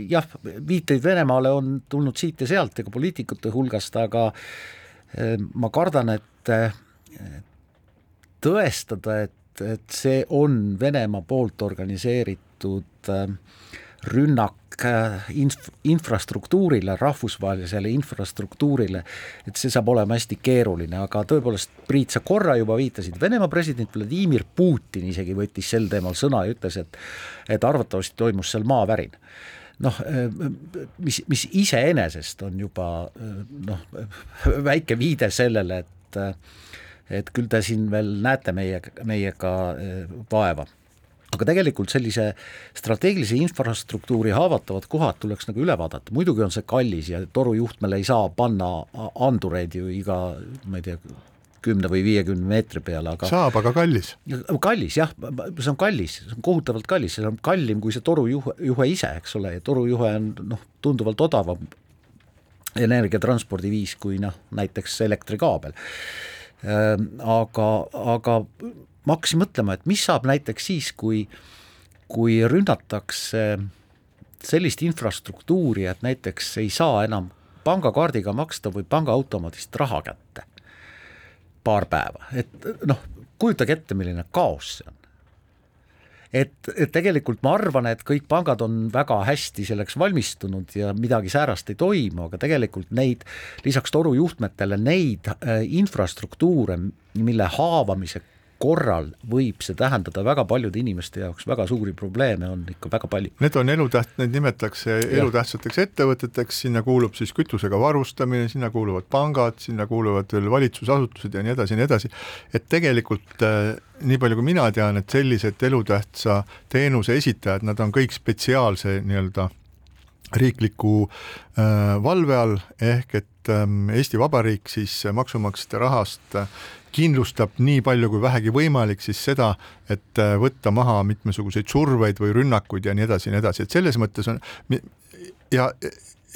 jah, viiteid Venemaale on tulnud siit ja sealt ja ka poliitikute hulgast, aga äh, ma kardan, et tõestada, et, et see on Venemaa poolt organiseeritud äh, rünnak äh, inf-, infrastruktuurile, rahvusvahelisele infrastruktuurile, et see saab olema hästi keeruline, aga tõepoolest, Priit, sa korra juba viitasid, Venemaa president Vladimir Putin isegi võttis sel teemal sõna ja ütles, et et arvatavasti toimus seal maavärin. Noh, mis, mis iseenesest on juba noh, väike viide sellele, et et küll te siin veel näete meie, meiega vaeva aga tegelikult sellise strateegilise infrastruktuuri haavatavad kohad tuleks nagu üle vaadata, muidugi on see kallis ja torujuhtmele ei saa panna andureid ju iga, ma ei tea, kümne või viiekümne meetri peale, aga saab, aga kallis. kallis jah, see on kallis, see on kohutavalt kallis, see on kallim kui see torujuhe, juhe ise, eks ole, ja torujuhe on noh, tunduvalt odavam energiatranspordiviis kui noh, näiteks elektrikaabel aga, aga ma hakkasin mõtlema, et mis saab näiteks siis, kui, kui rünnatakse sellist infrastruktuuri, et näiteks ei saa enam pangakaardiga maksta või pangaautomaadist raha kätte paar päeva, et noh, kujutage ette, milline kaos see on. Et, et tegelikult ma arvan, et kõik pangad on väga hästi selleks valmistunud ja midagi säärast ei toimu, aga tegelikult neid, lisaks torujuhtmetele neid äh, infrastruktuure, mille haavamise korral võib see tähendada väga paljude inimeste jaoks väga suuri probleeme, on ikka väga palju. Need on elutäht-, neid nimetatakse elutähtsateks ettevõteteks, sinna kuulub siis kütusega varustamine, sinna kuuluvad pangad, sinna kuuluvad veel valitsusasutused ja nii edasi ja nii edasi, et tegelikult äh, nii palju, kui mina tean, et sellised elutähtsa teenuse esitajad, nad on kõik spetsiaalse nii-öelda riikliku äh, valve all, ehk et ähm, Eesti Vabariik siis maksumaksjate rahast äh, kindlustab nii palju kui vähegi võimalik siis seda, et äh, võtta maha mitmesuguseid surveid või rünnakuid ja nii edasi ja nii edasi, et selles mõttes on ja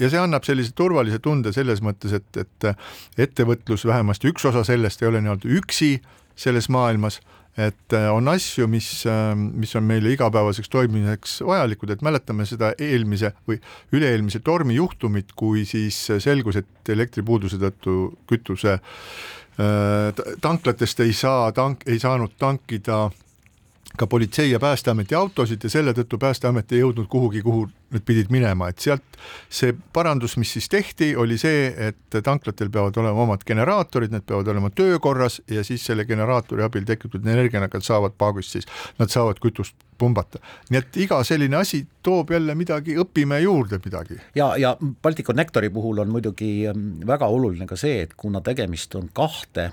ja see annab sellise turvalise tunde selles mõttes, et, et ettevõtlus, vähemasti üks osa sellest ei ole nii-öelda üksi selles maailmas, et äh, on asju, mis, äh, mis on meile igapäevaseks toimimiseks vajalikud, et mäletame seda eelmise või üle-eelmise tormijuhtumit, kui siis selgus, et elektripuuduse tõttu kütuse Äh, tanklatest ei saa tank, ei saanud tankida ka politsei ja Päästeameti autosid ja selle tõttu Päästeamet ei jõudnud kuhugi, kuhu need pidid minema, et sealt see parandus, mis siis tehti, oli see, et tanklatel peavad olema omad generaatorid, need peavad olema töökorras ja siis selle generaatori abil tekitatud energiaga nad saavad paagist siis, nad saavad kütust pumbata. nii et iga selline asi toob jälle midagi, õpime juurde midagi. ja, ja Balticconnectori puhul on muidugi ähm, väga oluline ka see, et kuna tegemist on kahte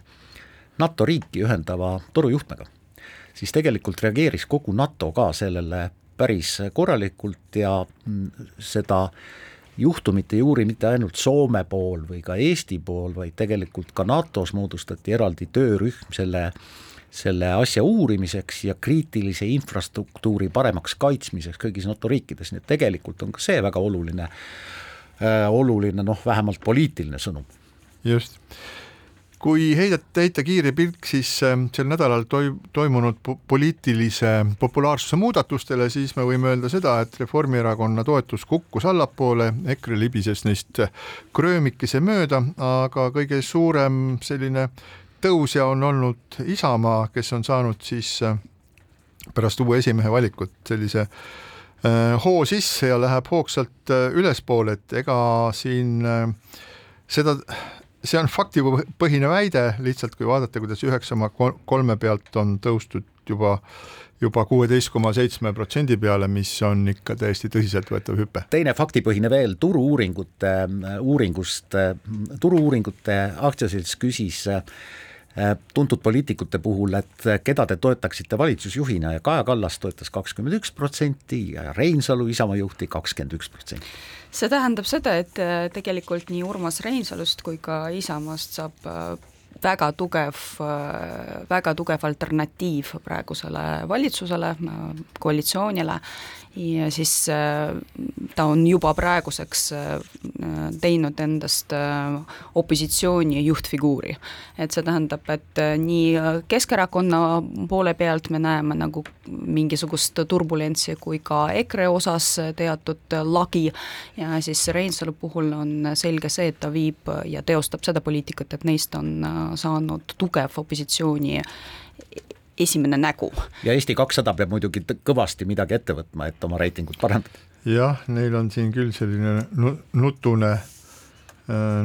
NATO riiki ühendava torujuhtmega siis tegelikult reageeris kogu NATO ka sellele päris korralikult ja mm, seda juhtumit ei uuri mitte ainult Soome pool või ka Eesti pool, vaid tegelikult ka NATO-s moodustati eraldi töörühm selle selle asja uurimiseks ja kriitilise infrastruktuuri paremaks kaitsmiseks kõigis NATO riikides, nii et tegelikult on ka see väga oluline äh,, oluline noh, vähemalt poliitiline sõnum. just kui heidata, heita kiire pilk siis ähm, sel nädalal toi-, toimunud poliitilise populaarsuse muudatustele, siis me võime öelda seda, et Reformierakonna toetus kukkus allapoole, EKRE libises neist kröömikese mööda, aga kõige suurem selline tõusja on olnud Isamaa, kes on saanud siis äh, pärast uue esimehe valikut sellise äh, hoo sisse ja läheb hoogsalt äh, ülespoole, et ega siin seda see on faktipõhine väide, lihtsalt kui vaadata, kuidas üheksa koma kolme pealt on tõustud juba juba kuueteist koma seitsme protsendi peale, mis on ikka täiesti tõsiseltvõetav hüpe. teine faktipõhine veel, turu-uuringute uuringust, turu-uuringute aktsiaselts küsis äh, tuntud poliitikute puhul, et keda te toetaksite valitsusjuhina ja Kaja Kallas toetas kakskümmend üks protsenti ja Reinsalu Isamaa juhti kakskümmend üks protsenti see tähendab seda, et äh, tegelikult nii Urmas Reinsalust kui ka Isamaast saab äh, väga tugev, väga tugev alternatiiv praegusele valitsusele, koalitsioonile ja siis äh, ta on juba praeguseks äh, teinud endast äh, opositsiooni juhtfiguuri. et see tähendab, et nii Keskerakonna poole pealt me näeme nagu mingisugust turbulentsi kui ka EKRE osas teatud lagi ja siis Reinsalu puhul on selge see, et ta viib ja teostab seda poliitikat, et neist on saanud tugev opositsiooni esimene nägu. ja Eesti kakssada peab muidugi kõvasti midagi ette võtma, et oma reitingut parandada. jah, neil on siin küll selline nutune äh,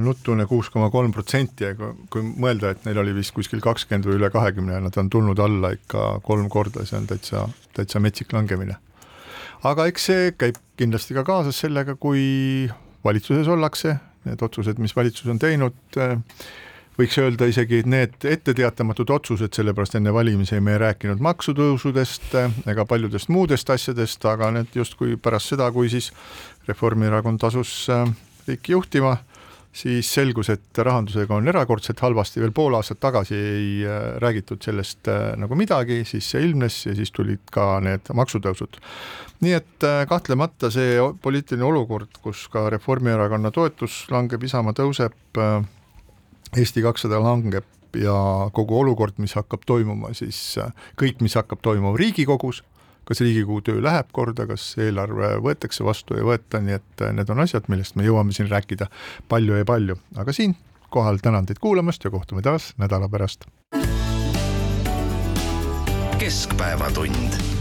nutune kuus koma kolm protsenti, aga kui mõelda, et neil oli vist kuskil kakskümmend või üle kahekümne ja nad on tulnud alla ikka kolm korda, see on täitsa, täitsa metsik langemine. aga eks see käib kindlasti ka kaasas sellega, kui valitsuses ollakse, need otsused, mis valitsus on teinud, äh, võiks öelda isegi, need etteteatamatud otsused, sellepärast enne valimisi me ei rääkinud maksutõusudest ega paljudest muudest asjadest, aga need justkui pärast seda, kui siis Reformierakond asus äh, riiki juhtima, siis selgus, et rahandusega on erakordselt halvasti, veel pool aastat tagasi ei äh, räägitud sellest nagu midagi, siis see ilmnes ja siis tulid ka need maksutõusud. nii et kahtlemata see poliitiline olukord, kus ka Reformierakonna toetus langeb, Isamaa tõuseb, Eesti kakssada langeb ja kogu olukord, mis hakkab toimuma, siis kõik, mis hakkab toimuma Riigikogus, kas Riigikogu töö läheb korda, kas eelarve võetakse vastu ei võeta, nii et need on asjad, millest me jõuame siin rääkida palju ja palju, aga siinkohal tänan teid kuulamast ja kohtume taas nädala pärast. keskpäevatund